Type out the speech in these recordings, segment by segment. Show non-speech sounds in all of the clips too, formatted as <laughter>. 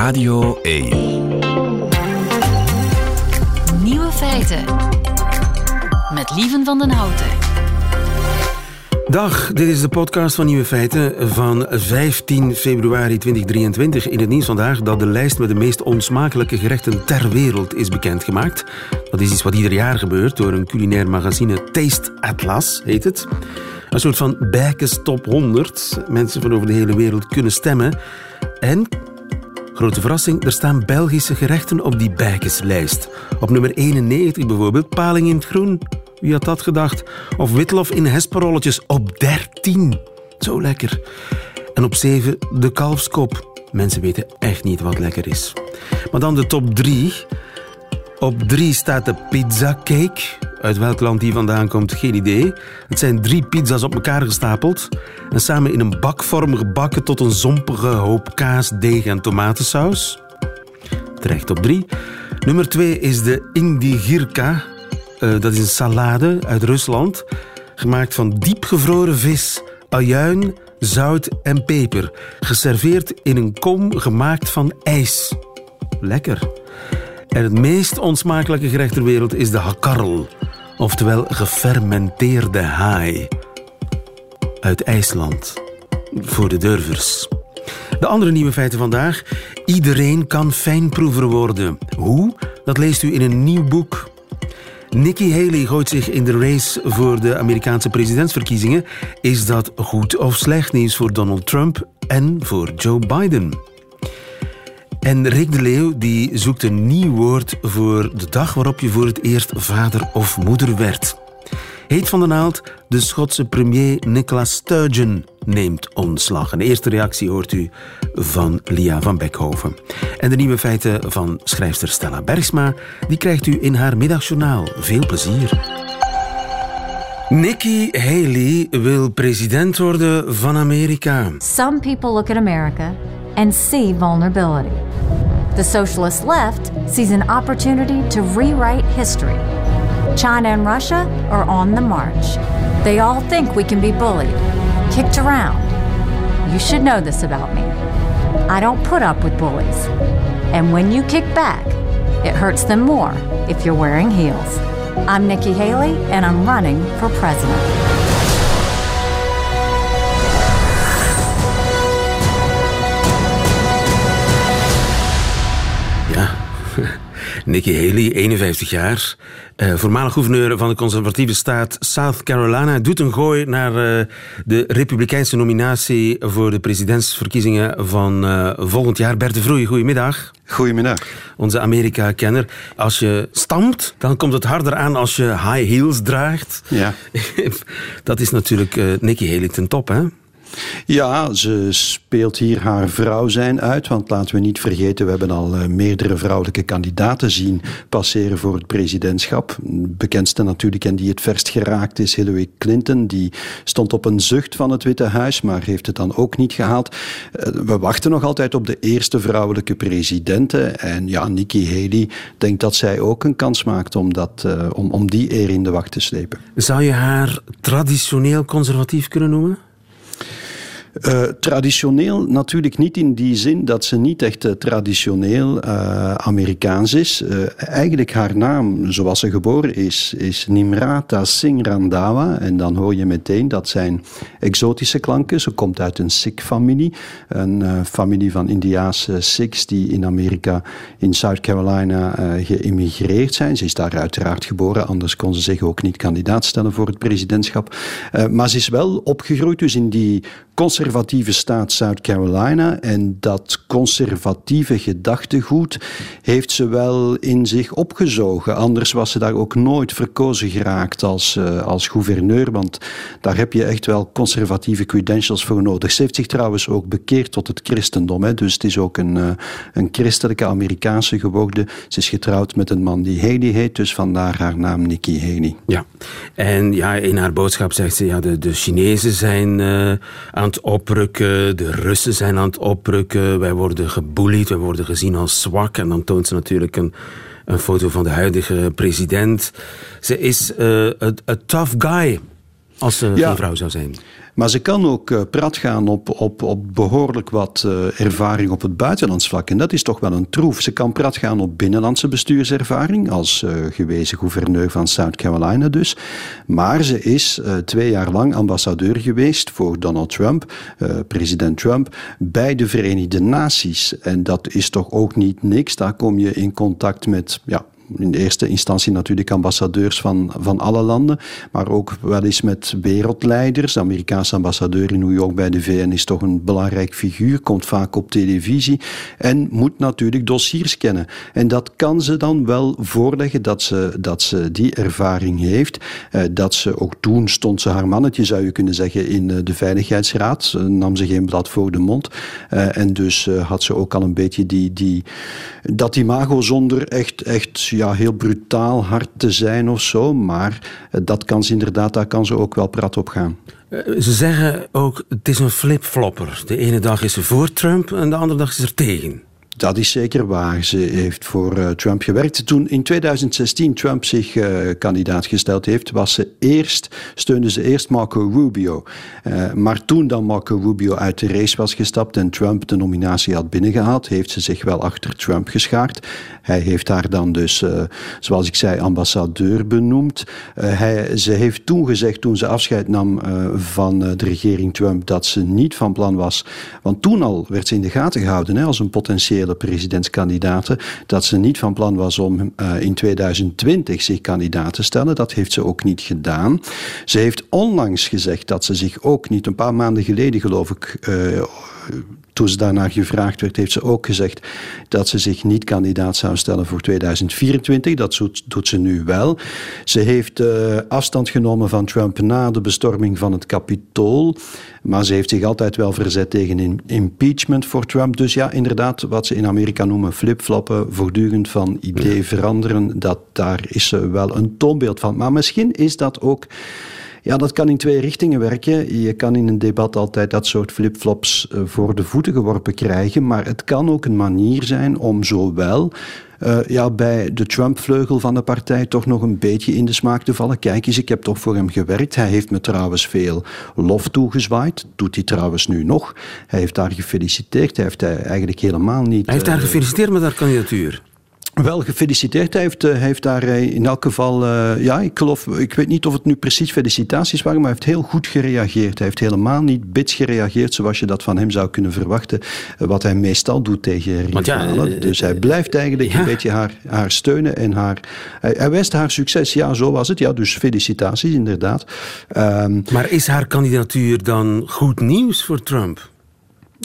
Radio 1. Nieuwe feiten. Met Lieven van den Houten. Dag, dit is de podcast van Nieuwe Feiten van 15 februari 2023. In het nieuws vandaag dat de lijst met de meest onsmakelijke gerechten ter wereld is bekendgemaakt. Dat is iets wat ieder jaar gebeurt door een culinair magazine Taste Atlas, heet het. Een soort van Bijkes Top 100. Mensen van over de hele wereld kunnen stemmen. En, grote verrassing, er staan Belgische gerechten op die Bijkeslijst. Op nummer 91 bijvoorbeeld, paling in het groen. Wie had dat gedacht? Of witlof in hesperolletjes op 13. Zo lekker. En op 7 de kalfskop. Mensen weten echt niet wat lekker is. Maar dan de top 3. Op 3 staat de pizza cake. Uit welk land die vandaan komt, geen idee. Het zijn drie pizza's op elkaar gestapeld en samen in een bakvorm gebakken tot een zompige hoop kaas, deeg en tomatensaus. Terecht op drie. Nummer twee is de indigirka. Uh, dat is een salade uit Rusland, gemaakt van diepgevroren vis, ajuin, zout en peper. Geserveerd in een kom gemaakt van ijs. Lekker. En het meest onsmakelijke gerecht ter wereld is de hakarl oftewel gefermenteerde haai. Uit IJsland. Voor de durvers. De andere nieuwe feiten vandaag. Iedereen kan fijnproever worden. Hoe? Dat leest u in een nieuw boek. Nikki Haley gooit zich in de race voor de Amerikaanse presidentsverkiezingen. Is dat goed of slecht nieuws voor Donald Trump en voor Joe Biden? En Rick de Leeuw die zoekt een nieuw woord voor de dag waarop je voor het eerst vader of moeder werd. Heet van de naald, de Schotse premier Nicola Sturgeon neemt ontslag. Een eerste reactie hoort u van Lia van Beckhoven. En de nieuwe feiten van schrijfster Stella Bergsma, die krijgt u in haar middagjournaal. Veel plezier. Nikki Haley wil president worden van Amerika. Some people look at America and see vulnerability. The socialist left sees an opportunity to rewrite history. China and Russia are on the march. They all think we can be bullied, kicked around. You should know this about me. I don't put up with bullies. And when you kick back, it hurts them more if you're wearing heels. I'm Nikki Haley, and I'm running for president. Nikki Haley, 51 jaar, uh, voormalig gouverneur van de conservatieve staat South Carolina, doet een gooi naar uh, de republikeinse nominatie voor de presidentsverkiezingen van uh, volgend jaar. Bert de Vroei, goedemiddag. Goedemiddag. Onze Amerika-kenner. Als je stampt, dan komt het harder aan als je high heels draagt. Ja. <laughs> Dat is natuurlijk Nikki Haley ten top, hè? Ja, ze speelt hier haar vrouw zijn uit. Want laten we niet vergeten, we hebben al uh, meerdere vrouwelijke kandidaten zien passeren voor het presidentschap. De bekendste natuurlijk en die het verst geraakt is Hillary Clinton. Die stond op een zucht van het Witte Huis, maar heeft het dan ook niet gehaald. Uh, we wachten nog altijd op de eerste vrouwelijke presidenten. En ja, Nikki Haley denkt dat zij ook een kans maakt om, dat, uh, om, om die eer in de wacht te slepen. Zou je haar traditioneel conservatief kunnen noemen? Uh, traditioneel natuurlijk niet in die zin dat ze niet echt uh, traditioneel uh, Amerikaans is. eigenlijk haar naam, zoals ze geboren is, is Nimrata Singh Randhawa. En dan hoor je meteen dat zijn exotische klanken. Ze komt uit een Sikh-familie. Een familie van Indiaanse Sikhs die in Amerika, in South Carolina, geïmmigreerd zijn. Ze is daar uiteraard geboren, anders kon ze zich ook niet kandidaat stellen voor het presidentschap. maar ze is wel opgegroeid dus in die staat South Carolina. En dat conservatieve gedachtegoed heeft ze wel in zich opgezogen. Anders was ze daar ook nooit verkozen geraakt als, uh, als gouverneur. Want daar heb je echt wel conservatieve credentials voor nodig. Ze heeft zich trouwens ook bekeerd tot het christendom. Hè. Dus het is ook een, uh, een christelijke Amerikaanse geworden. Ze is getrouwd met een man die Haley heet. Dus vandaar haar naam Nikki Haley. Ja, en ja, in haar boodschap zegt ze... Ja, de, de Chinezen zijn uh, aan het oprukken, de Russen zijn aan het oprukken, wij worden gebullied, wij worden gezien als zwak. En dan toont ze natuurlijk een, een foto van de huidige president. Ze is een uh, tough guy, als ze ja. geen vrouw zou zijn. Maar ze kan ook uh, prat gaan op, op, op behoorlijk wat uh, ervaring op het buitenlands vlak. En dat is toch wel een troef. Ze kan prat gaan op binnenlandse bestuurservaring, als uh, gewezen gouverneur van South Carolina dus. Maar ze is twee jaar lang ambassadeur geweest voor Donald Trump, president Trump, bij de Verenigde Naties. En dat is toch ook niet niks. Daar kom je in contact met ja, in eerste instantie natuurlijk ambassadeurs van, van alle landen, maar ook wel eens met wereldleiders. De Amerikaanse ambassadeur in New York bij de VN is toch een belangrijk figuur, komt vaak op televisie en moet natuurlijk dossiers kennen. En dat kan ze dan wel voorleggen dat ze, dat ze die ervaring heeft. Eh, dat ze ook toen stond ze haar mannetje, zou je kunnen zeggen, in eh, de Veiligheidsraad. nam ze geen blad voor de mond. Eh, en dus had ze ook al een beetje die, die, dat imago zonder echt, echt ja, heel brutaal hard te zijn of zo. Maar eh, dat kan ze inderdaad, daar kan ze ook wel prat op gaan. Eh, ze zeggen ook, het is een flipflopper. De ene dag is ze voor Trump en de andere dag is ze er tegen. Dat is zeker waar. Ze heeft voor uh, Trump gewerkt. Toen in 2016 Trump zich uh, kandidaat gesteld heeft, was ze eerst, steunde ze eerst Marco Rubio. Uh, maar toen dan Marco Rubio uit de race was gestapt en Trump de nominatie had binnengehaald, heeft ze zich wel achter Trump geschaard. Hij heeft haar dan dus, zoals ik zei, ambassadeur benoemd. hij, ze heeft toen gezegd, toen ze afscheid nam van de regering Trump, dat ze niet van plan was. Want toen al werd ze in de gaten gehouden hè, als een potentiële presidentskandidaten, dat ze niet van plan was om uh, in 2020 zich kandidaat te stellen. Dat heeft ze ook niet gedaan. Ze heeft onlangs gezegd dat ze zich ook niet, een paar maanden geleden geloof ik, uh, toen ze daarnaar gevraagd werd, heeft ze ook gezegd dat ze zich niet kandidaat zou stellen voor 2024. Dat doet ze nu wel. Ze heeft uh, afstand genomen van Trump na de bestorming van het Capitool. Maar ze heeft zich altijd wel verzet tegen impeachment voor Trump. Dus ja, inderdaad, wat ze in Amerika noemen flipfloppen, voortdurend van idee veranderen, dat, daar is ze wel een toonbeeld van. Maar misschien is dat ook ja, dat kan in twee richtingen werken. Je kan in een debat altijd dat soort flipflops eh, voor de voeten geworpen krijgen, maar het kan ook een manier zijn om zowel uh, ja, bij de Trump-vleugel van de partij toch nog een beetje in de smaak te vallen. Kijk eens, ik heb toch voor hem gewerkt. Hij heeft me trouwens veel lof toegezwaaid. Doet hij trouwens nu nog. Hij heeft daar gefeliciteerd. Hij heeft eigenlijk helemaal niet... Hij heeft daar uh, gefeliciteerd met haar kandidatuur. Wel gefeliciteerd. Hij heeft, eh, heeft daar eh, in elk geval, uh, ja, ik geloof, ik weet niet of het nu precies felicitaties waren, maar hij heeft heel goed gereageerd. Hij heeft helemaal niet bits gereageerd zoals je dat van hem zou kunnen verwachten, wat hij meestal doet tegen rivalen. Ja, dus hij blijft eigenlijk ja. een beetje haar, haar steunen en haar, hij, hij wijst haar succes. Ja, zo was het. Ja, dus felicitaties inderdaad. Um, maar is haar kandidatuur dan goed nieuws voor Trump?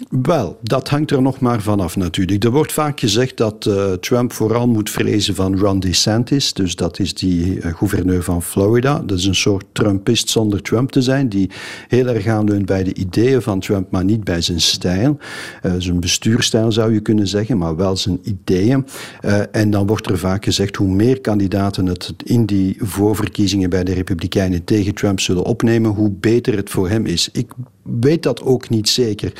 Wel, dat hangt er nog maar vanaf natuurlijk. Er wordt vaak gezegd dat uh, Trump vooral moet vrezen van Ron DeSantis. Dus dat is die uh, gouverneur van Florida. Dat is een soort Trumpist zonder Trump te zijn. Die heel erg aanleunt bij de ideeën van Trump, maar niet bij zijn stijl. Uh, zijn bestuurstijl zou je kunnen zeggen, maar wel zijn ideeën. en dan wordt er vaak gezegd hoe meer kandidaten het in die voorverkiezingen bij de Republikeinen tegen Trump zullen opnemen, hoe beter het voor hem is. Ik weet dat ook niet zeker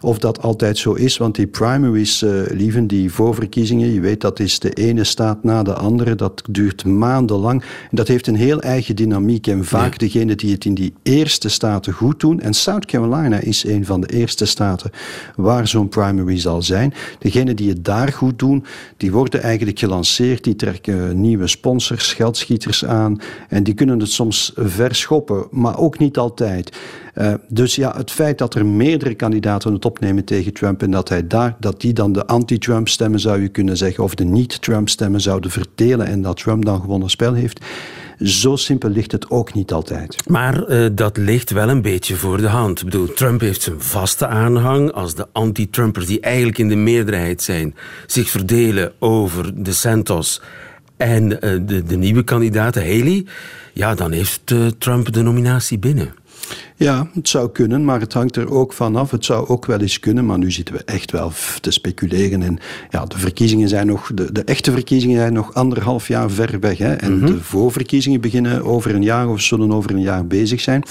of dat altijd zo is, want die primaries, uh, lieven, die voorverkiezingen, je weet dat is de ene staat na de andere, dat duurt maandenlang. En dat heeft een heel eigen dynamiek en vaak ja. degenen die het in die eerste staten goed doen, en South Carolina is een van de eerste staten waar zo'n primary zal zijn, degenen die het daar goed doen, die worden eigenlijk gelanceerd, die trekken nieuwe sponsors, geldschieters aan en die kunnen het soms verschoppen, maar ook niet altijd. Uh, dus ja, het feit dat er meerdere kandidaten het opnemen tegen Trump en dat hij daar, dat die dan de anti-Trump stemmen zou je kunnen zeggen, of de niet-Trump stemmen zouden verdelen en dat Trump dan gewonnen spel heeft. Zo simpel ligt het ook niet altijd. Maar uh, dat ligt wel een beetje voor de hand. Ik bedoel, Trump heeft zijn vaste aanhang. Als de anti-Trumpers, die eigenlijk in de meerderheid zijn, zich verdelen over de Santos en uh, de, de nieuwe kandidaat, Haley, ja, dan heeft Trump de nominatie binnen. Ja, het zou kunnen, maar het hangt er ook vanaf. Het zou ook wel eens kunnen, maar nu zitten we echt wel te speculeren. En ja, de verkiezingen zijn nog, de, de echte verkiezingen zijn nog anderhalf jaar ver weg. Hè? En mm -hmm. de voorverkiezingen beginnen over een jaar of zullen over een jaar bezig zijn.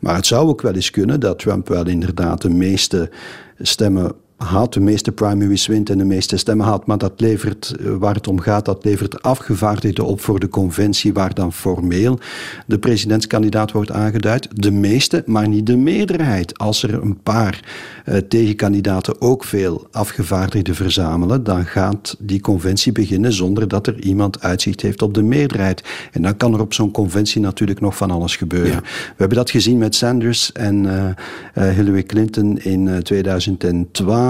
Maar het zou ook wel eens kunnen dat Trump wel inderdaad de meeste stemmen haalt de meeste primaries wint en de meeste stemmen haalt. Maar dat levert, eh, waar het om gaat, dat levert afgevaardigden op voor de conventie waar dan formeel de presidentskandidaat wordt aangeduid. De meeste, maar niet de meerderheid. Als er een paar uh, tegenkandidaten ook veel afgevaardigden verzamelen, dan gaat die conventie beginnen zonder dat er iemand uitzicht heeft op de meerderheid. En dan kan er op zo'n conventie natuurlijk nog van alles gebeuren. We hebben dat gezien met Sanders en uh, Hillary Clinton in 2012.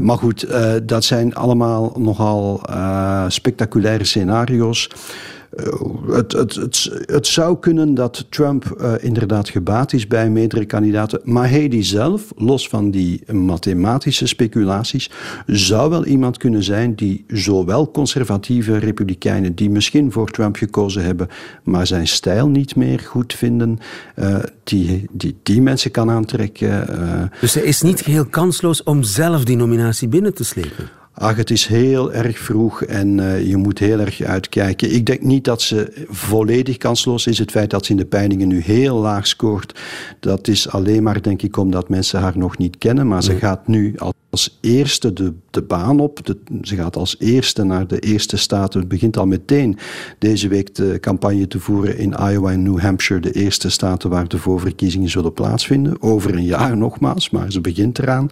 Maar goed, dat zijn allemaal nogal spectaculaire scenario's. Uh, het, het, het, het, zou kunnen dat Trump uh, inderdaad gebaat is bij meerdere kandidaten. Maar die zelf, los van die mathematische speculaties, zou wel iemand kunnen zijn die zowel conservatieve republikeinen die misschien voor Trump gekozen hebben, maar zijn stijl niet meer goed vinden, uh, die, die die mensen kan aantrekken. dus hij is niet geheel kansloos om zelf die nominatie binnen te slepen? Ach, het is heel erg vroeg en uh, je moet heel erg uitkijken. Ik denk niet dat ze volledig kansloos is. Het feit dat ze in de peilingen nu heel laag scoort, dat is alleen maar, denk ik, omdat mensen haar nog niet kennen. Maar ze gaat nu als eerste de, de baan op. Ze gaat als eerste naar de eerste staten. Het begint al meteen deze week de campagne te voeren in Iowa en New Hampshire, de eerste staten waar de voorverkiezingen zullen plaatsvinden. Over een jaar nogmaals, maar ze begint eraan.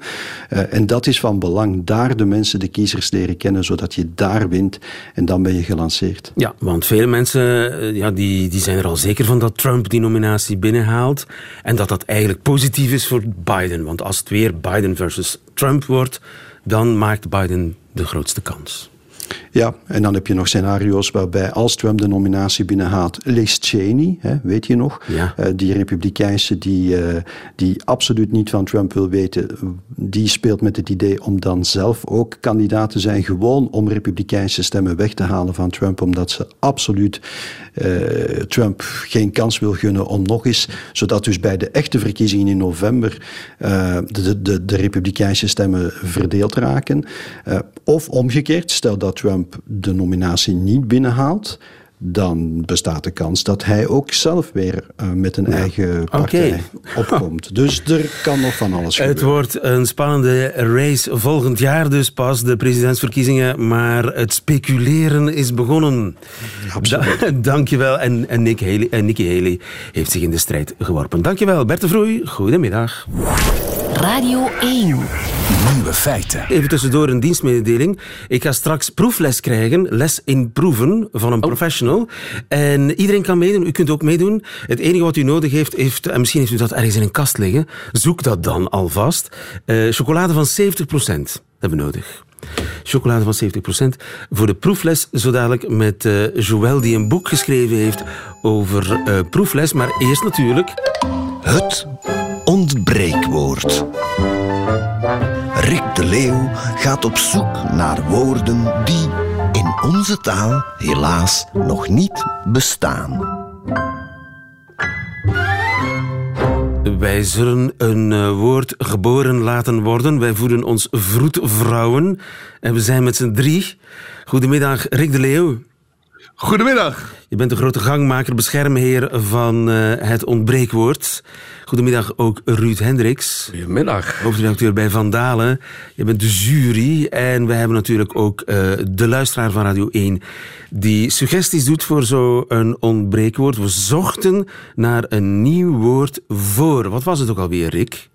Uh, en dat is van belang. Daar de mensen de kiezers leren kennen, zodat je daar wint en dan ben je gelanceerd. Ja, want vele mensen eh, ja, die, die zijn er al zeker van dat Trump die nominatie binnenhaalt en dat dat eigenlijk positief is voor Biden. Want als het weer Biden versus Trump wordt, dan maakt Biden de grootste kans. Ja, en dan heb je nog scenario's waarbij als Trump de nominatie binnenhaalt, Liz Cheney, hè, weet je nog, ja. uh, die republikeinse die, uh, die absoluut niet van Trump wil weten, die speelt met het idee om dan zelf ook kandidaat te zijn, gewoon om republikeinse stemmen weg te halen van Trump, omdat ze absoluut uh, Trump geen kans wil gunnen om nog eens, zodat dus bij de echte verkiezingen in november de, de, de republikeinse stemmen verdeeld raken. of omgekeerd, stel dat Trump de nominatie niet binnenhaalt, dan bestaat de kans dat hij ook zelf weer uh, met een ja. eigen partij okay. <laughs> opkomt. Dus er kan nog van alles gebeuren. Het wordt een spannende race volgend jaar dus pas, de presidentsverkiezingen. Maar het speculeren is begonnen. Absoluut. Da <laughs> dankjewel. En, en, Nick Haley, en Nikki Haley heeft zich in de strijd geworpen. Dankjewel. Bert de Vroei, goedemiddag. Radio 1. Nieuwe feiten. Even tussendoor een dienstmededeling. Ik ga straks proefles krijgen, les in proeven van een oh. professional. En iedereen kan meedoen, u kunt ook meedoen. Het enige wat u nodig heeft, heeft en misschien heeft u dat ergens in een kast liggen, zoek dat dan alvast. Uh, chocolade van 70% hebben we nodig. Chocolade van 70% voor de proefles, zo dadelijk met uh, Joël, die een boek geschreven heeft over uh, proefles. Maar eerst natuurlijk... Het ontbreekwoord. Rick de Leeuw gaat op zoek naar woorden die in onze taal helaas nog niet bestaan. Wij zullen een uh, woord geboren laten worden. Wij voelen ons vroedvrouwen. En we zijn met z'n drie. Goedemiddag, Rick de Leeuw. Goedemiddag. Je bent de grote gangmaker, beschermheer van uh, het ontbreekwoord. Goedemiddag ook Ruud Hendricks. Goedemiddag. Hoofdredacteur bij Van Dalen. Je bent de jury en we hebben natuurlijk ook uh, de luisteraar van Radio 1 die suggesties doet voor zo'n ontbreekwoord. We zochten naar een nieuw woord voor. Wat was het ook alweer, Rick?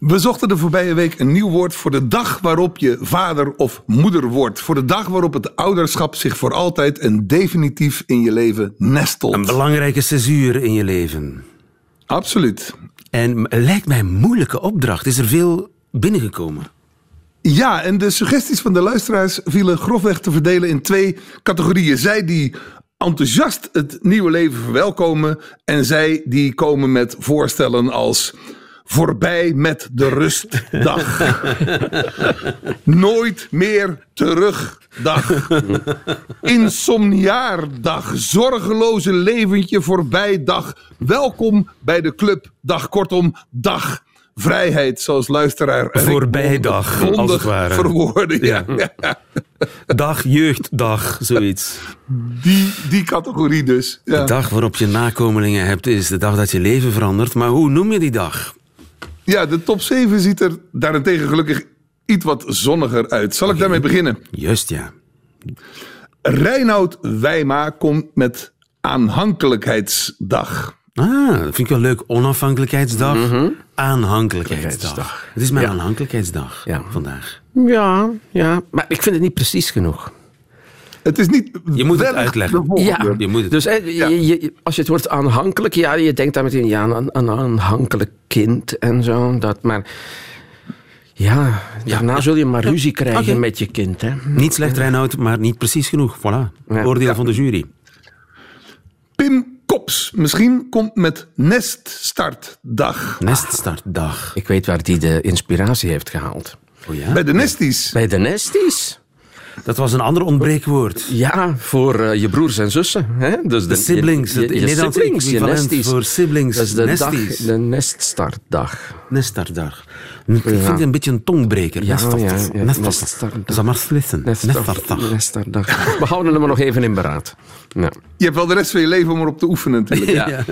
We zochten de voorbije week een nieuw woord voor de dag waarop je vader of moeder wordt. Voor de dag waarop het ouderschap zich voor altijd en definitief in je leven nestelt. Een belangrijke césuur in je leven. Absoluut. En lijkt mij een moeilijke opdracht. Is er veel binnengekomen? Ja, en de suggesties van de luisteraars vielen grofweg te verdelen in twee categorieën. Zij die enthousiast het nieuwe leven verwelkomen en zij die komen met voorstellen als voorbij met de rustdag. Nooit meer terugdag. Insomniaardag. Zorgeloze leventje voorbij dag. Welkom bij de club. Dag kortom, dag. Vrijheid, zoals luisteraar. Voorbijdag, als het ware. Verwoorden, ja. ja. Dag, jeugddag, zoiets. Die, die categorie dus. Ja. De dag waarop je nakomelingen hebt, is de dag dat je leven verandert. Maar hoe noem je die dag? Ja, de top 7 ziet er daarentegen gelukkig iets wat zonniger uit. Zal ik daarmee beginnen? Juist, ja. Reinoud Wijma komt met aanhankelijkheidsdag. Ah, dat vind ik wel leuk. Onafhankelijkheidsdag, aanhankelijkheidsdag. Het is mijn Ja. aanhankelijkheidsdag Ja. vandaag. Ja, ja, maar ik vind het niet precies genoeg. Het is niet. Je moet het wel uitleggen. Ja, Je moet het- dus hè, je- je- als je het woord aanhankelijk, ja, je denkt daar meteen ja, een, een aanhankelijk kind en zo. Dat, maar ja, daarna zul je maar ruzie krijgen met je kind. Hè. Niet slecht, Reinoud, maar niet precies genoeg. Voilà. Ja. Oordeel van de jury. Pim Kops misschien komt met Neststartdag. Neststartdag. Ik weet waar die de inspiratie heeft gehaald. Oh ja? Bij de Nesties. Bij de Nesties. Dat was een ander ontbreekwoord. Ja, voor eh, je broers en zussen. Hè? Dus De siblings, Je, het je, je Nederlands siblings, je nesties. voor siblings, Dat is de, dag, nesties. de neststartdag. Nestartdag. Ik vind het een beetje een tongbreker. Ja, Nestartdag. ja, ja, Nestardag. Nestartdag. Dat is maar slissen. We houden hem nog even in beraad. Ja. Je hebt wel de rest van je leven om erop te oefenen natuurlijk. <laughs> Ja. Ja.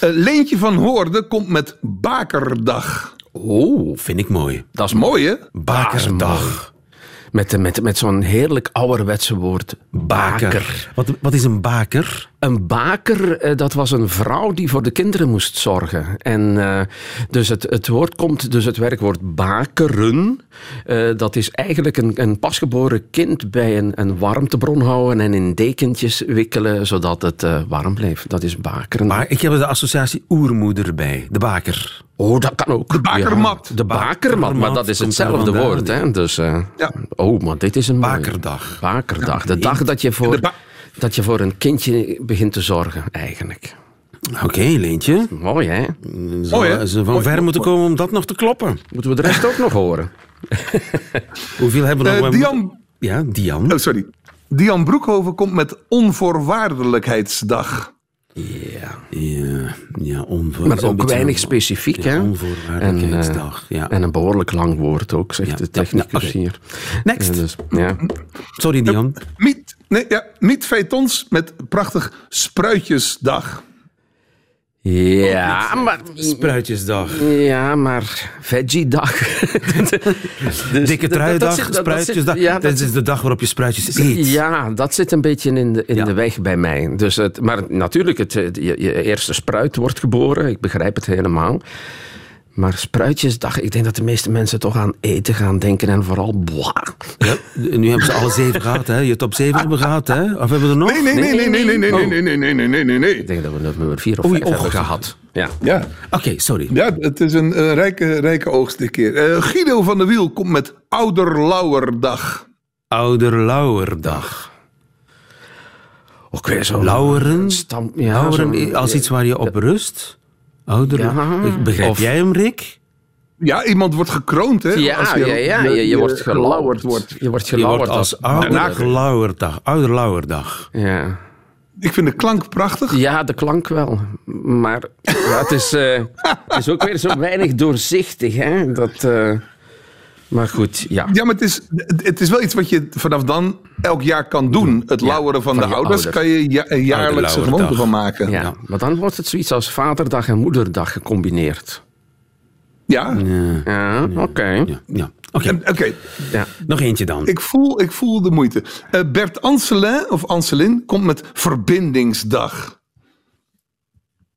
Eh, Leentje van Hoorde komt met Bakerdag. Oh, Vind ik mooi. dat is Mooi hè? Bakerdag. Met, met, met zo'n heerlijk ouderwetse woord. Baker. Wat, wat is een baker? Een baker, eh, dat was een vrouw die voor de kinderen moest zorgen. En eh, dus het, het woord komt, dus het werkwoord bakeren. eh, dat is eigenlijk een, een pasgeboren kind bij een, een warmtebron houden en in dekentjes wikkelen, zodat het warm bleef. Dat is bakeren. Maar ik heb de associatie oermoeder bij. De baker. Oh, dat kan ook. De bakermat. de bakermat, maar dat is hetzelfde woord. Hè? Dus, Ja. Oh, maar dit is een mooie. Bakerdag. Bakerdag. De dag dat je, voor, dat je voor een kindje begint te zorgen, eigenlijk. Oké, Leentje. Mooi, hè? Zou hè? ze van Mooi, ver moeten mooi. komen om dat nog te kloppen. Moeten we de rest ook nog horen? <laughs> Hoeveel hebben we Eh, nog? Dian, Ja, Dian. oh, sorry. Dian Broekhoven komt met Onvoorwaardelijkheidsdag. Ja, ja, ja onvoor, Maar ook beetje weinig specifiek, ja, hè? Onvoorwaardelijkheidsdag. En, ja. eh, en een behoorlijk lang woord ook, zegt Ja, de ja, technicus ja, hier. Next. Ja, dus, ja. Sorry, Dian. Miet, nee, ja, Miet Feitons met prachtig Spruitjesdag. ja, maar... Spruitjesdag. Ja, maar veggie-dag. <laughs> Dus Dikke dat- dat truidag, dat- dat spruitjesdag. zit- Ja, dat dat is de dag waarop je spruitjes eet. Ja, dat zit een beetje in de, in Ja. de weg bij mij. Dus het, maar natuurlijk, het, je, je eerste spruit wordt geboren. Ik begrijp het helemaal. Maar spruitjesdag, ik denk dat de meeste mensen toch aan eten gaan denken en vooral boah. Ja, nu hebben ze alle zeven gehad, hè? Je top zeven hebben gehad, hè? Of hebben we er nog? Nee, nee, nee, nee, nee, nee, nee, Oh. nee, nee, nee, nee, nee, nee, nee. Ik denk dat we er nummer vier of Oei, vijf oh, hebben gehad. Ja. Ja, Oké, sorry. ja het is een eh, rijke, rijke oogst dit keer. Eh, Guido van der Wiel komt met Ouderlauwerdag. Ouderlauwerdag. Ook weer zo. Lauweren? Stam, ja, Lauweren zo- als iets waar je op rust? Ouder... Ja, Ik Begrijp of- jij hem, Rick? Ja, iemand wordt gekroond, hè? Als Ja, je- ja, ja, je, je wordt gelauwerd. wordt. Je wordt Je gelauwerd wordt als als ouderlauwerdag. Ouderlauwerdag. Ja. Ik vind de klank prachtig. Ja, de klank wel. Maar ja, het, is, eh, het is ook weer zo weinig doorzichtig. Hè? Dat, eh, maar goed, ja. Ja, maar het is, het is wel iets wat je vanaf dan elk jaar kan doen. Het lauweren van, van de ouders ouders. kan je ja, een jaarlijkse gewoonte van maken. Ja. ja. Maar dan wordt het zoiets als vaderdag en moederdag gecombineerd. Ja, oké. Ja, ja. Oké, En, Oké, Ja. nog eentje dan. ik, voel, ik voel de moeite. Eh, Bert Anselin, of Anselin, komt met Verbindingsdag.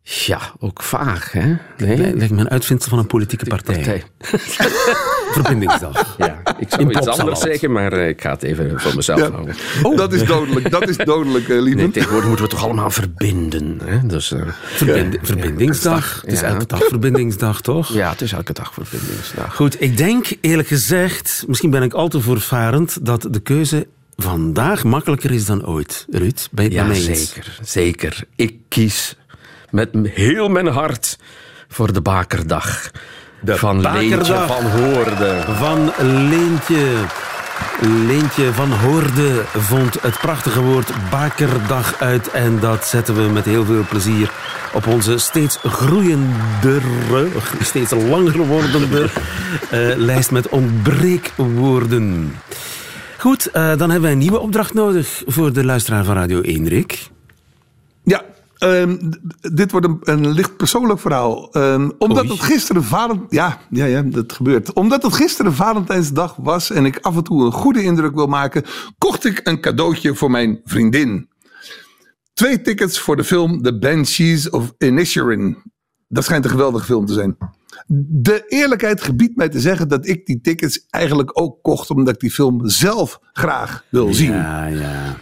Ja, ook vaag, hè? Nee, Lijkt me een uitvindsel van een politieke partij. partij. <laughs> Verbindingsdag. Ja, ik zou In iets anders zeggen, maar eh, ik ga het even voor mezelf Ja. houden. Dat is dodelijk, dat is dodelijk, eh, lieve. Nee, tegenwoordig moeten we toch allemaal verbinden. Hè? Dus, eh, Verbind- Verbindingsdag. Het is Ja. elke dag verbindingsdag, toch? ja, het is elke dag verbindingsdag. Goed, ik denk eerlijk gezegd, misschien ben ik al te voorvarend, dat de keuze vandaag makkelijker is dan ooit. Ruud, ben je het Ja, eens? zeker, zeker. Ik kies met heel mijn hart voor de Bakerdag. van Leentje van Hoorde. Van Leentje. Leentje van Hoorde vond het prachtige woord bakerdag uit. En dat zetten we met heel veel plezier op onze steeds groeiendere, steeds langer wordende eh, lijst met ontbreekwoorden. Goed, eh, dan hebben wij een nieuwe opdracht nodig voor de luisteraar van Radio 1, Rick. Ehm, dit wordt een, een licht persoonlijk verhaal. Ehm, omdat Oei. het gisteren Valent... Ja, ja, ja, dat gebeurt. Omdat het gisteren Valentijnsdag was en ik af en toe een goede indruk wil maken, kocht ik een cadeautje voor mijn vriendin. Twee tickets voor de film The Banshees of Inisherin. Dat schijnt een geweldige film te zijn. De eerlijkheid gebiedt mij te zeggen dat ik die tickets eigenlijk ook kocht omdat ik die film zelf graag wil zien. Ja, ja.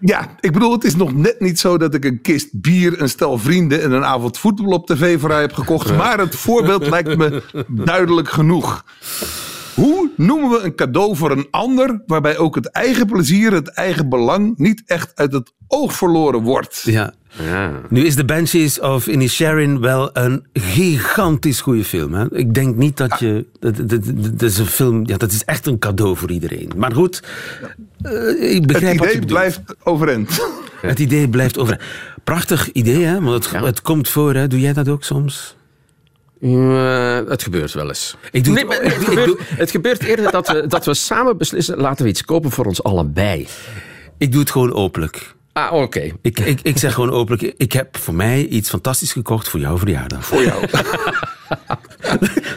Ja, ik bedoel, het is nog net niet zo dat ik een kist bier, een stel vrienden en een avond voetbal op tv voor haar heb gekocht. Maar het voorbeeld lijkt me duidelijk genoeg. Hoe noemen we een cadeau voor een ander waarbij ook het eigen plezier, het eigen belang niet echt uit het oog verloren wordt? ja. Ja. Nu is The Banshees of Inisherin wel een gigantisch goede film. Hè? Ik denk niet dat je... Dat, dat, dat- dat is een film... Ja, dat is echt een cadeau voor iedereen. Maar goed, eh, ik Het begrijp wat je idee bedoelt. blijft overeind. <laughs> Het idee blijft over. Prachtig idee, hè? Want het, Ja. het komt voor, hè? Doe jij dat ook soms? Eh, het gebeurt wel eens. Ik doe nee, het- maar <laughs> het, ik gebeurt, doe- het gebeurt eerder dat we, dat we samen beslissen, laten we iets kopen voor ons allebei. Ik doe het gewoon openlijk. Ah, oké. Ik, ik, ik zeg gewoon openlijk, ik heb voor mij iets fantastisch gekocht voor jouw verjaardag. Voor jou. <laughs>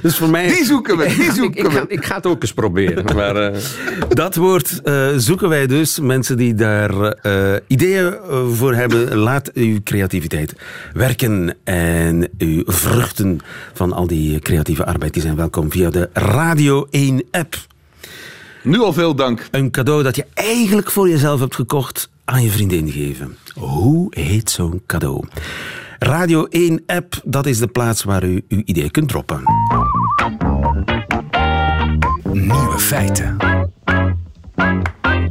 Dus voor mij, Die zoeken we, die Ik, zoeken ik, ga, we. ik ga het ook eens proberen. <laughs> Maar, eh, dat woord eh, zoeken wij dus. Mensen die daar eh, ideeën voor hebben, laat uw creativiteit werken. En uw vruchten van al die creatieve arbeid, die zijn welkom via de Radio 1 app. Nu al veel dank. Een cadeau dat je eigenlijk voor jezelf hebt gekocht aan je vriendin geven. Hoe heet zo'n cadeau? Radio 1 app, dat is de plaats waar u uw idee kunt droppen. Nieuwe feiten.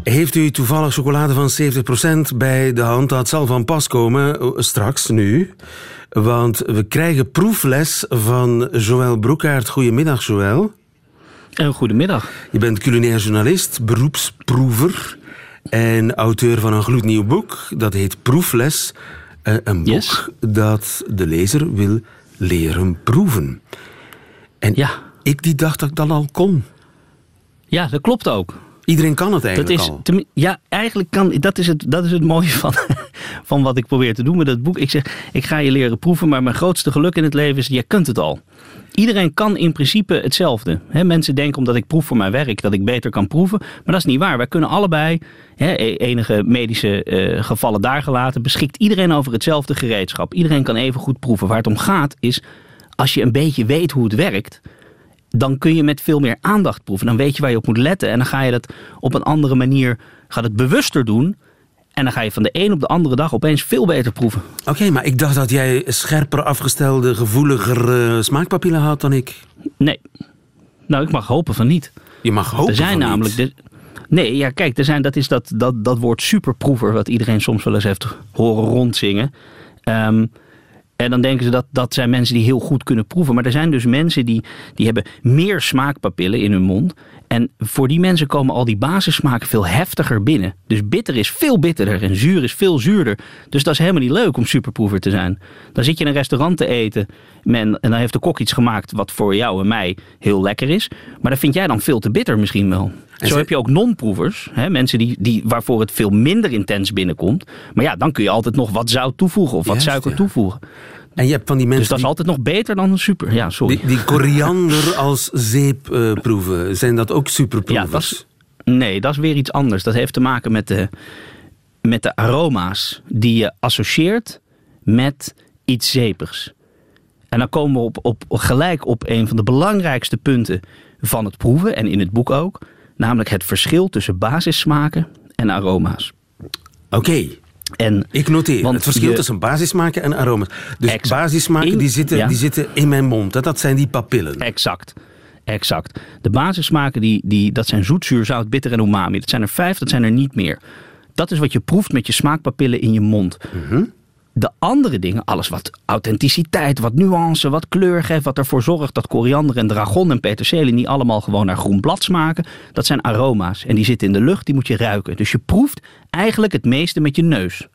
Heeft u toevallig chocolade van 70% bij de hand? Dat zal van pas komen eh, straks, nu. Want we krijgen proefles van Joël Broekaert. Goedemiddag, Joël. Een goedemiddag. Je bent culinair journalist, beroepsproever en auteur van een gloednieuw boek. Dat heet Proefles. Eh, een boek Yes. dat de lezer wil leren proeven. En Ja. ik die dacht dat ik dat al kon. Ja, dat klopt ook. Iedereen kan het Dat eigenlijk is, al. ja, eigenlijk kan, dat is het, dat is het mooie <laughs> van, van wat ik probeer te doen met dat boek. Ik zeg, ik ga je leren proeven, maar mijn grootste geluk in het leven is, je kunt het al. Iedereen kan in principe hetzelfde. Mensen denken omdat ik proef voor mijn werk dat ik beter kan proeven. Maar dat is niet waar. Wij kunnen allebei, e- enige medische eh, gevallen daar gelaten, beschikt iedereen over hetzelfde gereedschap. Iedereen kan even goed proeven. Waar het om gaat is, als je een beetje weet hoe het werkt, dan kun je met veel meer aandacht proeven. Dan weet je waar je op moet letten. En dan ga je dat op een andere manier, gaat het bewuster doen. En dan ga je van de een op de andere dag opeens veel beter proeven. Oké, maar ik dacht dat jij scherper afgestelde, gevoeliger eh, smaakpapillen had dan ik. Nee. Nou, ik mag hopen van niet. Je mag hopen er zijn van namelijk. niet. de- nee, ja, kijk, er zijn, dat is dat, dat, dat woord superproever, wat iedereen soms wel eens heeft horen rondzingen. Ehm, en dan denken ze dat dat zijn mensen die heel goed kunnen proeven. Maar er zijn dus mensen die, die hebben meer smaakpapillen in hun mond. En voor die mensen komen al die basissmaken veel heftiger binnen. Dus bitter is veel bitterder en zuur is veel zuurder. Dus dat is helemaal niet leuk om superproever te zijn. Dan zit je in een restaurant te eten men, en dan heeft de kok iets gemaakt wat voor jou en mij heel lekker is. Maar dat vind jij dan veel te bitter misschien wel. Zo ze- heb je ook non-proevers, mensen die, die, waarvoor het veel minder intens binnenkomt. Maar ja, dan kun je altijd nog wat zout toevoegen of wat Juist, suiker ja. toevoegen. En je hebt van die mensen Dus dat is altijd nog beter dan een super. Ja, sorry. die, die koriander als zeep proeven. Zijn dat ook Ja, superproevers? dat is, nee, dat is weer iets anders. Dat heeft te maken met de, met de aroma's die je associeert met iets zeepigs. En dan komen we op, op, gelijk op een van de belangrijkste punten van het proeven, en in het boek ook, namelijk het verschil tussen basissmaken en aroma's. Oké, En ik noteer. Want het verschil je- tussen basissmaken en aroma's. Dus Exact. basissmaken In- die zitten, ja. die zitten in mijn mond. Hè? Dat zijn die papillen. Exact. Exact. De basissmaken, die, die, dat zijn zoet, zuur, zout, bitter en umami. Dat zijn er vijf, dat zijn er niet meer. Dat is wat je proeft met je smaakpapillen in je mond. De andere dingen, alles wat authenticiteit, wat nuance, wat kleur geeft, wat ervoor zorgt dat koriander en dragon en peterselie niet allemaal gewoon naar groen blad smaken, dat zijn aroma's. En die zitten in de lucht, die moet je ruiken. Dus je proeft eigenlijk het meeste met je neus.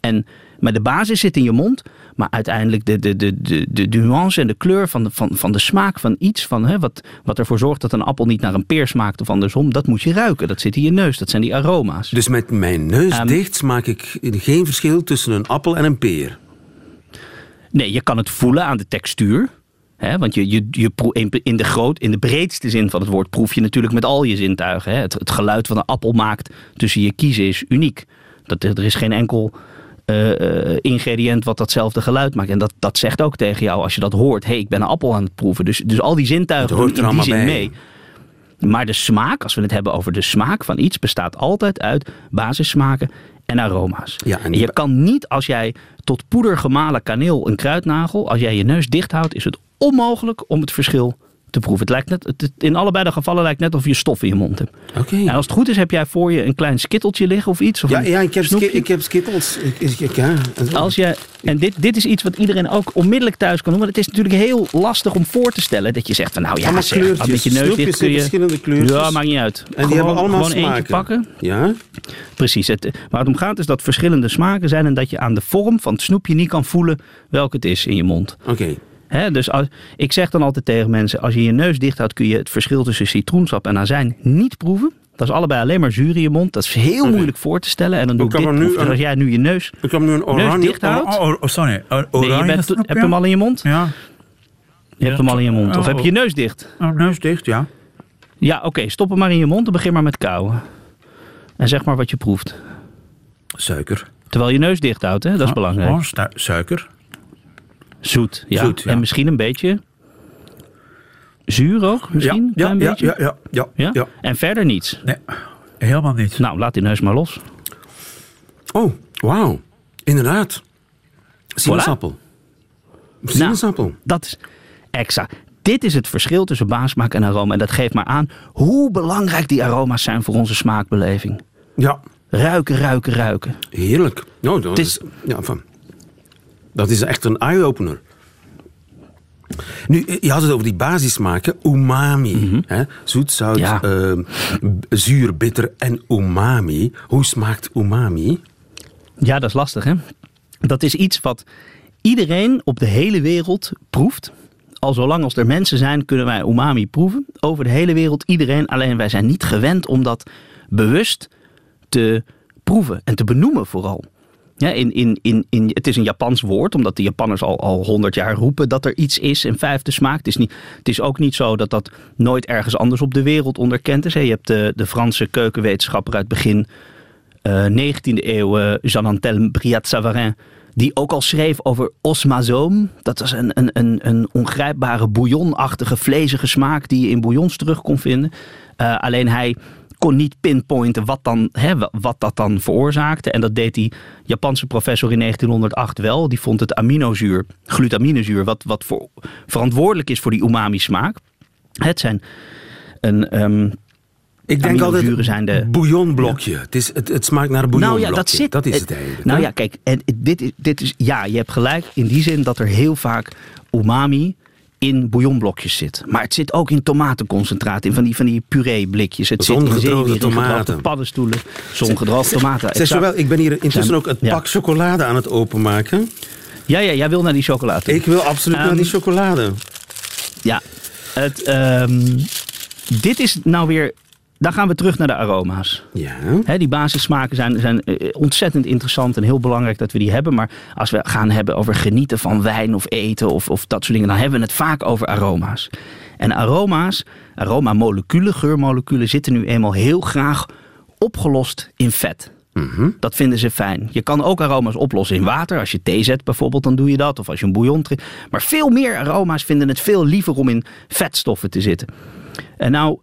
En, maar de basis zit in je mond. Maar uiteindelijk de, de, de, de, de nuance en de kleur van de, van, van de smaak van iets. Van, hè, wat, wat ervoor zorgt dat een appel niet naar een peer smaakt of andersom. Dat moet je ruiken. Dat zit in je neus. Dat zijn die aroma's. Dus met mijn neus Ehm, dicht smaak ik geen verschil tussen een appel en een peer. Nee, je kan het voelen aan de textuur. Hè, want je, je, je in, de groot, in de breedste zin van het woord proef je natuurlijk met al je zintuigen. Hè. Het, het geluid wat een appel maakt tussen je kiezen is uniek. Dat, er is geen enkel eh, eh, ingrediënt wat datzelfde geluid maakt. En dat, dat zegt ook tegen jou als je dat hoort. Hé, hey, ik ben een appel aan het proeven. Dus, dus al die zintuigen hoort doen er allemaal mee. Maar de smaak, als we het hebben over de smaak van iets, bestaat altijd uit basissmaken en aroma's. Ja, en en die je kan niet als jij tot poeder gemalen kaneel een kruidnagel, als jij je neus dicht houdt, is het onmogelijk om het verschil te proeven. Het lijkt net, het, in allebei de gevallen lijkt net of je stof in je mond hebt. Oké. En als het goed is, heb jij voor je een klein skitteltje liggen of iets? Of Ja, ja ik, heb ski- ik heb skittles. Ik, ik, ja. Als je, en dit, dit is iets wat iedereen ook onmiddellijk thuis kan doen. Want het is natuurlijk heel lastig om voor te stellen dat je zegt van nou ja, Allemaal zeg, kleurtjes. met je neus dicht kun je... verschillende kleurtjes. Ja, maakt niet uit. En die hebben allemaal gewoon eentje smaken. pakken. Ja? Precies. Het, waar het om gaat is dat verschillende smaken zijn en dat je aan de vorm van het snoepje niet kan voelen welke het is in je mond. Oké. Dus als, ik zeg dan altijd tegen mensen, als je je neus dicht houdt kun je het verschil tussen citroensap en azijn niet proeven. Dat is allebei alleen maar zuur in je mond. Dat is heel moeilijk voor te stellen. En dan doe ik Ik dit kan nu een- als jij nu je neus, Ik heb nu een neus oranje... dicht houdt. Oh, oh, sorry. Oh, Nee, oranje je bent, snap heb je hem al in je mond? Ja. Je hebt hem al in je mond. Of Oh. heb je je neus dicht? Oh, neus dicht, ja. Ja, oké. stop hem maar in je mond en begin maar met kauwen. En zeg maar wat je proeft. Suiker. Terwijl je neus dicht houdt, hè? Dat is Oh, belangrijk. Oh, suiker. Zoet, ja. Zoet, ja. En misschien een beetje zuur ook, misschien? ja, ja, beetje? ja, ja, ja, Ja? ja. En verder niets. Nee, helemaal niet. Nou, laat die neus maar los. Oh, wauw. Inderdaad. Sinaasappel. Sinaasappel. Dat is exact. Dit is het verschil tussen basismaak en aroma. En dat geeft maar aan hoe belangrijk die aroma's zijn voor onze smaakbeleving. Ja, Ruiken, ruiken, ruiken. heerlijk. Nou, dat, is, is- ja, van, dat is echt een eye-opener. Nu, je had het over die basissmaken. Umami. hè? Zoet, zout, Mhm. Ja. eh, b- zuur, bitter en umami. Hoe smaakt umami? Ja, dat is lastig, hè? Dat is iets wat iedereen op de hele wereld proeft. Al zolang als er mensen zijn, kunnen wij umami proeven. Over de hele wereld, iedereen. Alleen wij zijn niet gewend om dat bewust te proeven en te benoemen vooral. Ja, in, in, in, in, het is een Japans woord, omdat de Japanners al al honderd jaar roepen dat er iets is in vijfde smaak. Het is, niet, het is ook niet zo dat dat nooit ergens anders op de wereld onderkend is. Je hebt de, de Franse keukenwetenschapper uit begin eh 19e eeuw, eh, Jean-Antelme Briat-Savarin, die ook al schreef over osmazoom. Dat was een, een, een, een ongrijpbare bouillonachtige, vlezige smaak die je in bouillons terug kon vinden. Eh, alleen hij kon niet pinpointen wat, dan, hè, wa- wat dat dan veroorzaakte. En dat deed die Japanse professor in 1908 wel. Die vond het aminozuur, glutaminezuur, wat, wat voor, verantwoordelijk is voor die umami-smaak. Het zijn een... ehm, Ik denk altijd zijn de- bouillonblokje. Het, is, het, het smaakt naar een Nou bouillonblokje. ja, dat zit. Dat is het- het eigenlijk. Nou ja, kijk, en dit is, dit is, ja, je hebt gelijk in die zin dat er heel vaak umami in bouillonblokjes zit. Maar het zit ook in tomatenconcentraat, in van die, van die puree-blikjes. Het zit in zeewier, tomaten. paddenstoelen, zongedroogde tomaten. Zeg zowel, ik ben hier intussen ook het ja. pak chocolade aan het openmaken. Ja, ja, jij wil naar die chocolade. Ik wil absoluut naar Ehm, die chocolade. Ja, het, ehm, dit is nou weer... Dan gaan we terug naar de aroma's. Ja. Die basissmaken zijn, zijn eh, ontzettend interessant en heel belangrijk dat we die hebben. Maar als we gaan hebben over genieten van wijn of eten of, of dat soort dingen, dan hebben we het vaak over aroma's. En aroma's, aromamoleculen, geurmoleculen, zitten nu eenmaal heel graag opgelost in vet. Dat vinden ze fijn. Je kan ook aroma's oplossen in water. Als je thee zet bijvoorbeeld, dan doe je dat. Of als je een bouillon drinkt. Maar veel meer aroma's vinden het veel liever om in vetstoffen te zitten. En nou,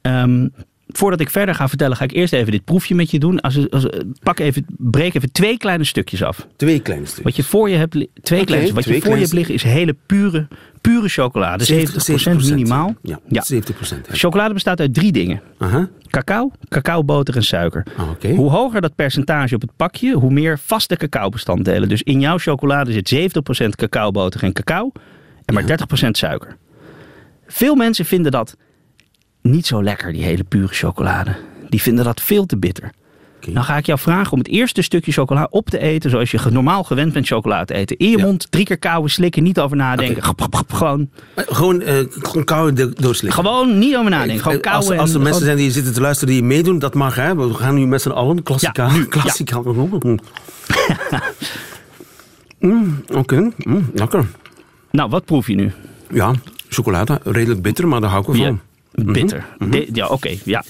ehm, voordat ik verder ga vertellen, ga ik eerst even dit proefje met je doen. Als, als, pak even, breek even twee kleine stukjes af. Twee kleine stukjes. Wat je voor je hebt, twee kleine, wat twee je voor je hebt liggen is hele pure, pure chocolade. 70%, minimaal. Ja, Ja. 70%. hè. Chocolade bestaat uit drie dingen. Aha. Cacao, cacaoboter en suiker. Ah, oké. Hoe hoger dat percentage op het pakje, hoe meer vaste cacaobestanddelen. Dus in jouw chocolade zit 70% cacaoboter en cacao en maar 30% suiker. Veel mensen vinden dat niet zo lekker, die hele pure chocolade. Die vinden dat veel te bitter. Dan ga ik jou vragen om het eerste stukje chocola op te eten zoals je normaal gewend bent chocola te eten. In je Ja. mond, drie keer kauwen, slikken, niet over nadenken. Gewoon, Eh, Gewoon, eh gewoon do- doorslikken. gewoon niet over nadenken. Gewoon kauwen. als, als er en mensen zijn die zitten te luisteren die meedoen, dat mag. Hè? We gaan nu met z'n allen. Klassica. Ja, nu, klassica. <laughs> Mm, Oké, mm, lekker. Nou, wat proef je nu? Ja, chocolade. Redelijk bitter, maar daar hou ik wel van. Bitter. Mhm. Ja, oké. ja.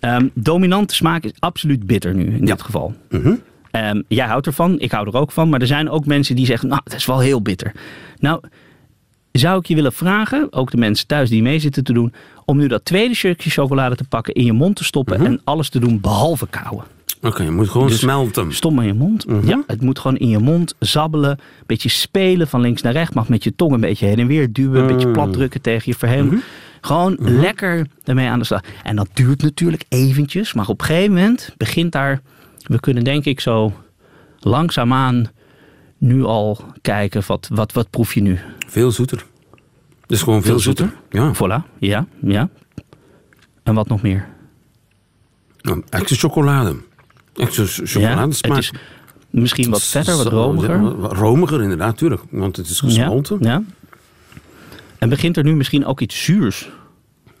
Ehm, dominante smaak is absoluut bitter nu, in dit geval. Mhm. Ehm, jij houdt ervan, ik hou er ook van. Maar er zijn ook mensen die zeggen, nou, dat is wel heel bitter. Nou, zou ik je willen vragen, ook de mensen thuis die mee zitten te doen... om nu dat tweede stukje chocolade te pakken, in je mond te stoppen... Mhm. en alles te doen behalve kauwen. Oké, je moet gewoon Dus smelten. Stom in je mond. Mhm. Ja, het moet gewoon in je mond zabbelen. Een beetje spelen van links naar rechts. Mag met je tong een beetje heen en weer duwen. Een beetje Mm. plat drukken tegen je verhelm. Gewoon lekker ermee aan de slag. En dat duurt natuurlijk eventjes. Maar op een gegeven moment begint daar... We kunnen denk ik zo langzaamaan nu al kijken. Wat, wat, wat proef je nu? Veel zoeter. Dus gewoon veel, Veel zoeter. Ja, Voilà, ja, ja. En wat nog meer? Nou, echte chocolade. Ja, chocoladesmaak. het is misschien wat vetter, wat romiger. romiger inderdaad, tuurlijk. Want het is gesmolten. Ja, ja. En begint er nu misschien ook iets zuurs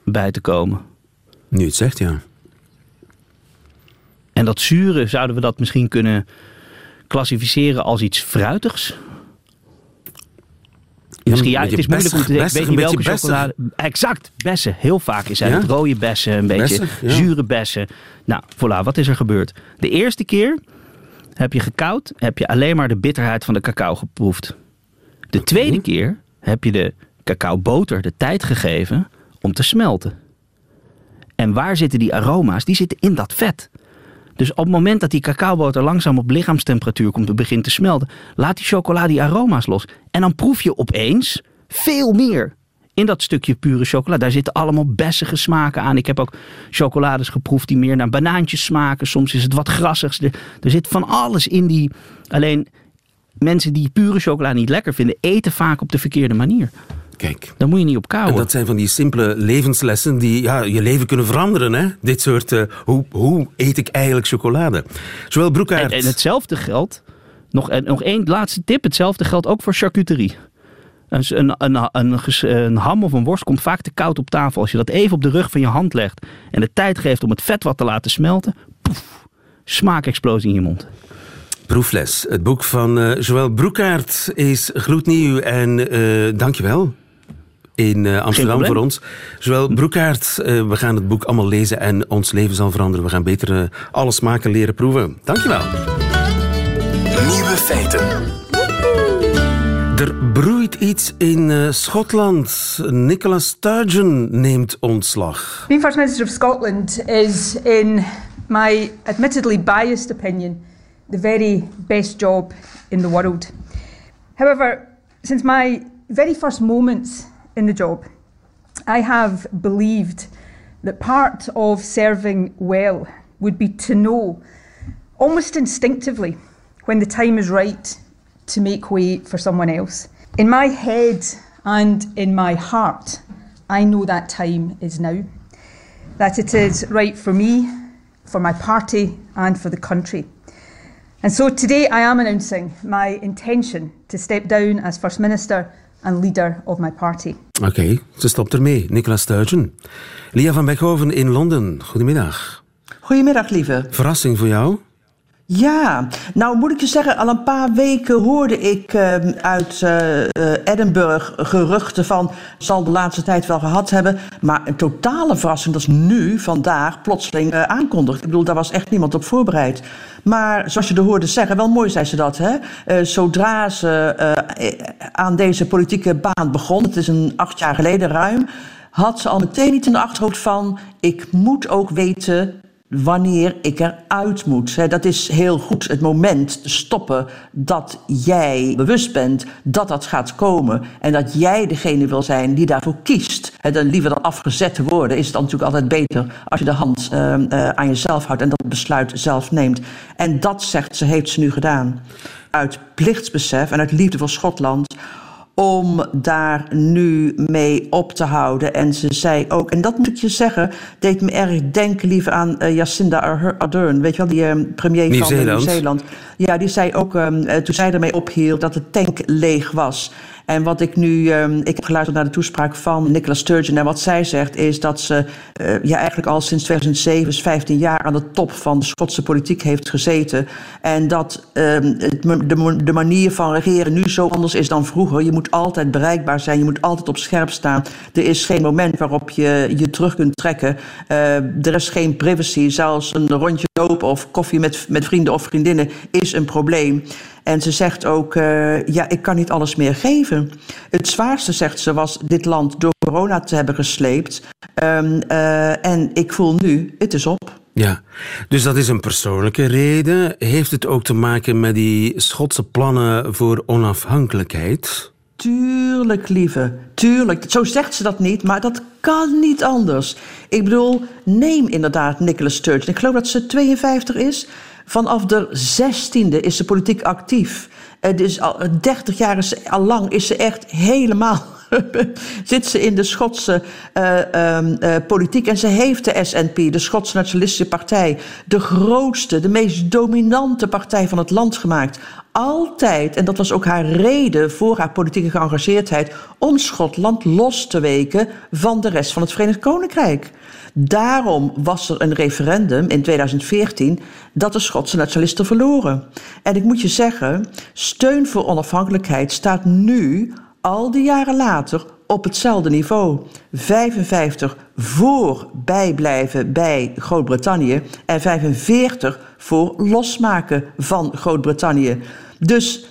bij te komen? Nu je het zegt, ja. En dat zure, zouden we dat misschien kunnen klassificeren als iets fruitigs? Misschien, ja, het is moeilijk om te Ik weet een welke chocolade. Exact, bessen. Heel vaak zijn Ja? het rode bessen, een beetje Bessig, ja. zure bessen. Nou, voilà, wat is er gebeurd? De eerste keer heb je gekoud, heb je alleen maar de bitterheid van de cacao geproefd. De tweede keer heb je de cacaoboter de tijd gegeven om te smelten. En waar zitten die aroma's? Die zitten in dat vet. Dus op het moment dat die cacaoboter langzaam op lichaamstemperatuur komt en begint te smelten, laat die chocola die aroma's los. En dan proef je opeens veel meer in dat stukje pure chocola. Daar zitten allemaal bessige smaken aan. Ik heb ook chocolades geproefd die meer naar banaantjes smaken. Soms is het wat grassigs. Er, zit van alles in die. Alleen mensen die pure chocola niet lekker vinden, eten vaak op de verkeerde manier. Kijk. Daar moet je niet op En kauwen. dat zijn van die simpele levenslessen die ja, je leven kunnen veranderen. Hè? Dit soort, eh, hoe, hoe eet ik eigenlijk chocolade? Zowel Broekaert... En, en hetzelfde geldt, nog, en nog één laatste tip, hetzelfde geldt ook voor charcuterie. Een, een, een, een, ham of een worst komt vaak te koud op tafel. Als je dat even op de rug van je hand legt en de tijd geeft om het vet wat te laten smelten, poef, smaakexplosie in je mond. Proefles. Het boek van eh Joël Broekaert is gloednieuw en eh dankjewel. In eh, Amsterdam voor ons. Joël Broekaert, eh, we gaan het boek allemaal lezen en ons leven zal veranderen. We gaan beter eh, alle smaken leren proeven. Dankjewel. Nieuwe feiten. Er broeit iets in eh, Schotland. Nicola Sturgeon neemt ontslag. Being First Minister of Scotland is, in my admittedly biased opinion, the very best job in the world. However, since my very first moments in the job, I have believed that part of serving well would be to know, almost instinctively, when the time is right to make way for someone else. In my head and in my heart, I know that time is now. That it is right for me, for my party, and for the country. And so today I am announcing my intention to step down as First Minister and leader of my party. Oké, ze stopt ermee. Nicola Sturgeon. Lia van Beckhoven in Londen. Goedemiddag. Goedemiddag, lieve. Verrassing voor jou? Ja, nou moet ik je zeggen, al een paar weken hoorde ik eh, uit eh, Edinburgh geruchten van, zal de laatste tijd wel gehad hebben, maar een totale verrassing dat is nu, vandaag, plotseling eh, aankondigt. Ik bedoel, daar was echt niemand op voorbereid. Maar zoals je er hoorde zeggen, wel mooi zei ze dat, hè? Zodra ze aan deze politieke baan begon, het is een acht jaar geleden ruim, had ze al meteen niet in de achterhoofd van, ik moet ook weten wanneer ik eruit moet. Dat is heel goed het moment te stoppen dat jij bewust bent dat dat gaat komen. En dat jij degene wil zijn die daarvoor kiest. Dan liever dan afgezet te worden is het dan natuurlijk altijd beter als je de hand eh, eh, aan jezelf houdt en dat besluit zelf neemt. En dat zegt ze, heeft ze nu gedaan. Uit plichtsbesef en uit liefde voor Schotland om daar nu mee op te houden. En ze zei ook, en dat moet ik je zeggen, deed me erg denken liever aan uh, Jacinda Ardern, weet je wel, die uh, premier van Nieuw-Zeeland. Ja, die zei ook, um, toen zij ermee ophield, dat de tank leeg was. En wat ik nu, um, ik heb geluisterd naar de toespraak van Nicola Sturgeon. En wat zij zegt is dat ze uh, ja, eigenlijk al sinds 2007, dus 15 jaar, aan de top van de Schotse politiek heeft gezeten. En dat um, de, manier van regeren nu zo anders is dan vroeger. Je moet altijd bereikbaar zijn, je moet altijd op scherp staan. Er is geen moment waarop je je terug kunt trekken. Uh, er is geen privacy. Zelfs een rondje lopen of koffie met, met vrienden of vriendinnen is een probleem. En ze zegt ook, uh, ja, ik kan niet alles meer geven. Het zwaarste, zegt ze, was dit land door corona te hebben gesleept. Um, uh, en ik voel nu, het is op. Ja, dus dat is een persoonlijke reden. Heeft het ook te maken met die Schotse plannen voor onafhankelijkheid? Tuurlijk, lieve. Tuurlijk. Zo zegt ze dat niet, maar dat kan niet anders. Ik bedoel, neem inderdaad Nicola Sturgeon. Ik geloof dat ze 52 is. Vanaf de zestiende is ze politiek actief. Dus al 30 jaar is, al lang is ze echt helemaal. <laughs> zit ze in de Schotse uh, uh, uh, politiek. En ze heeft de SNP, de Schotse Nationalistische Partij, de grootste, de meest dominante partij van het land gemaakt. Altijd, en dat was ook haar reden voor haar politieke geëngageerdheid, om Schotland los te weken van de rest van het Verenigd Koninkrijk. Daarom was er een referendum in 2014 dat de Schotse nationalisten verloren. En ik moet je zeggen, steun voor onafhankelijkheid staat nu, al die jaren later, op hetzelfde niveau. 55 voor bijblijven bij Groot-Brittannië en 45 voor losmaken van Groot-Brittannië. Dus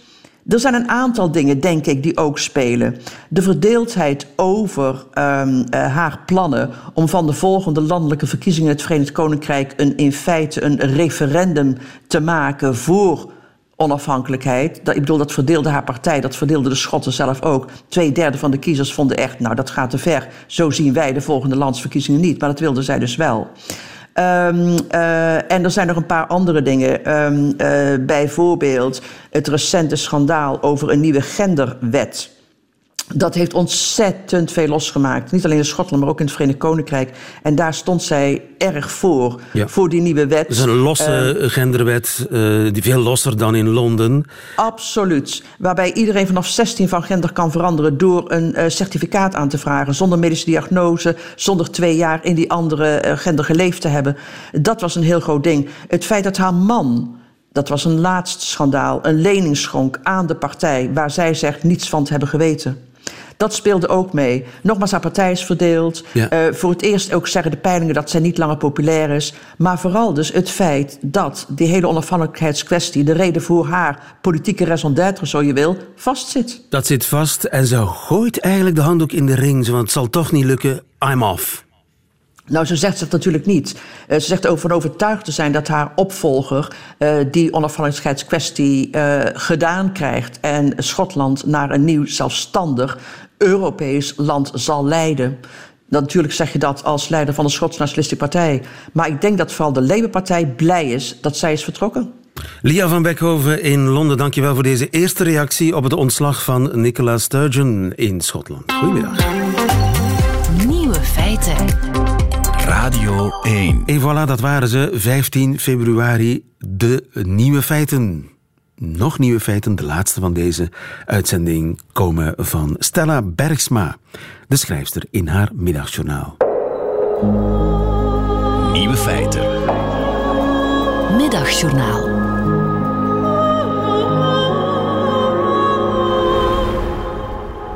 er zijn een aantal dingen, denk ik, die ook spelen. De verdeeldheid over um, uh, haar plannen om van de volgende landelijke verkiezingen in het Verenigd Koninkrijk een, in feite een referendum te maken voor onafhankelijkheid. Dat, ik bedoel, dat verdeelde haar partij, dat verdeelde de Schotten zelf ook. Twee derde van de kiezers vonden echt, nou dat gaat te ver. Zo zien wij de volgende landsverkiezingen niet. Maar dat wilden zij dus wel. Um, uh, en er zijn nog een paar andere dingen. Um, uh, bijvoorbeeld het recente schandaal over een nieuwe genderwet. Dat heeft ontzettend veel losgemaakt. Niet alleen in Schotland, maar ook in het Verenigd Koninkrijk. En daar stond zij erg voor, ja. voor die nieuwe wet. Het is een losse uh, genderwet, uh, die veel losser dan in Londen. Absoluut. Waarbij iedereen vanaf 16 van gender kan veranderen door een uh, certificaat aan te vragen. Zonder medische diagnose, zonder twee jaar in die andere uh, gender geleefd te hebben. Dat was een heel groot ding. Het feit dat haar man dat was een laatst schandaal, een lening schonk aan de partij waar zij zegt niets van te hebben geweten. Dat speelde ook mee. Nogmaals, haar partij is verdeeld. Ja. Uh, voor het eerst ook zeggen de peilingen dat zij niet langer populair is. Maar vooral dus het feit dat die hele onafhankelijkheidskwestie... de reden voor haar politieke raison d'être, zo je wil, vastzit. Dat zit vast en ze gooit eigenlijk de handdoek in de ring. Want het zal toch niet lukken, I'm off. Nou, ze zegt het natuurlijk niet. Uh, ze zegt over overtuigd te zijn dat haar opvolger uh, die onafhankelijkheidskwestie uh, gedaan krijgt en Schotland naar een nieuw zelfstandig Europees land zal leiden. Dan natuurlijk zeg je dat als leider van de Schotse Nationalistische Partij. Maar ik denk dat vooral de Labour-partij blij is dat zij is vertrokken. Lia van Beckhoven in Londen, dankjewel voor deze eerste reactie op het ontslag van Nicola Sturgeon in Schotland. Goedemiddag. Nieuwe feiten. Radio 1. En voilà, dat waren ze. 15 februari, de nieuwe feiten. Nog nieuwe feiten, de laatste van deze uitzending, komen van Stella Bergsma, de schrijfster in haar middagjournaal. Nieuwe feiten. Middagjournaal.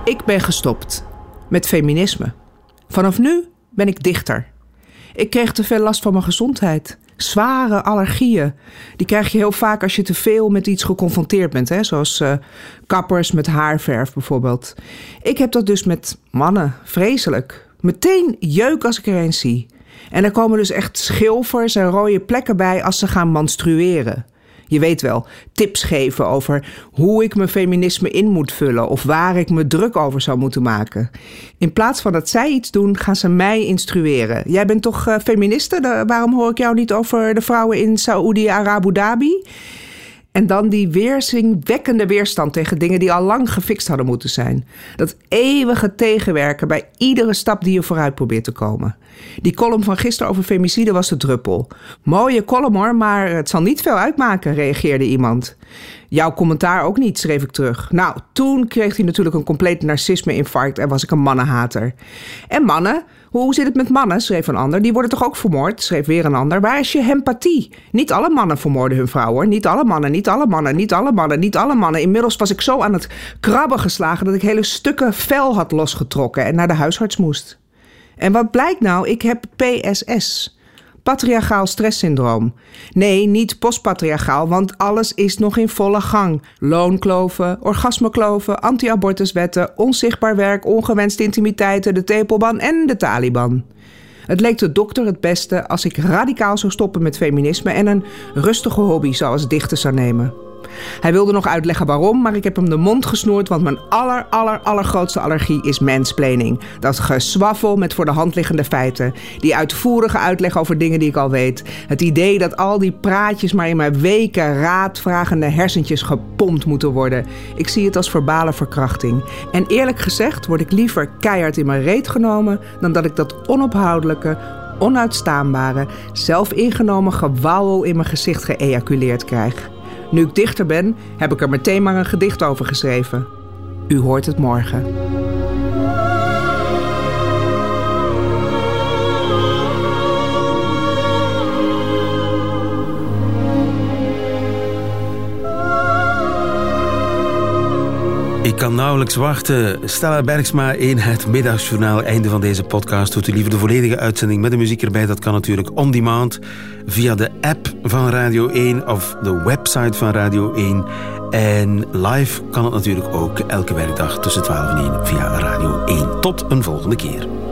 Ik ben gestopt met feminisme. Vanaf nu ben ik dichter. Ik kreeg te veel last van mijn gezondheid. Zware allergieën. Die krijg je heel vaak als je te veel met iets geconfronteerd bent. Hè? Zoals uh, kappers met haarverf bijvoorbeeld. Ik heb dat dus met mannen. Vreselijk. Meteen jeuk als ik er eens zie. En er komen dus echt schilfers en rode plekken bij als ze gaan menstrueren. Je weet wel, tips geven over hoe ik mijn feminisme in moet vullen of waar ik me druk over zou moeten maken. In plaats van dat zij iets doen, gaan ze mij instrueren. Jij bent toch uh, feministe? Waarom hoor ik jou niet over de vrouwen in Saoedi-Arabu Dhabi? En dan die weerzinwekkende weerstand tegen dingen die al lang gefixt hadden moeten zijn. Dat eeuwige tegenwerken bij iedere stap die je vooruit probeert te komen. Die column van gisteren over femicide was de druppel. Mooie column hoor, maar het zal niet veel uitmaken, reageerde iemand. Jouw commentaar ook niet, schreef ik terug. Nou, toen kreeg hij natuurlijk een compleet narcisme-infarct en was ik een mannenhater. En mannen? Hoe zit het met mannen? schreef een ander. Die worden toch ook vermoord? schreef weer een ander. Waar is je empathie? Niet alle mannen vermoorden hun vrouw hoor. Niet alle mannen, niet alle mannen, niet alle mannen, niet alle mannen. Inmiddels was ik zo aan het krabben geslagen dat ik hele stukken vel had losgetrokken en naar de huisarts moest. En wat blijkt nou? Ik heb PSS. Patriarchaal stresssyndroom. Nee, niet postpatriarchaal, want alles is nog in volle gang. Loonkloven, orgasmekloven, anti-abortuswetten, onzichtbaar werk, ongewenste intimiteiten, de tepelban en de Taliban. Het leek de dokter het beste als ik radicaal zou stoppen met feminisme en een rustige hobby zoals dichten zou nemen. Hij wilde nog uitleggen waarom, maar ik heb hem de mond gesnoerd, want mijn aller, aller, allergrootste allergie is mansplaining. Dat geswaffel met voor de hand liggende feiten. Die uitvoerige uitleg over dingen die ik al weet. Het idee dat al die praatjes maar in mijn weken raadvragende hersentjes gepompt moeten worden. Ik zie het als verbale verkrachting. En eerlijk gezegd word ik liever keihard in mijn reet genomen dan dat ik dat onophoudelijke, onuitstaanbare, zelfingenomen gewauwel in mijn gezicht geëjaculeerd krijg. Nu ik dichter ben, heb ik er meteen maar een gedicht over geschreven. U hoort het morgen. Ik kan nauwelijks wachten. Stella Bergsma in het middagjournaal. Einde van deze podcast. Doet u liever de volledige uitzending met de muziek erbij? Dat kan natuurlijk on demand via de app van Radio 1 of de website van Radio 1. En live kan het natuurlijk ook elke werkdag tussen 12 en 1 via Radio 1. Tot een volgende keer.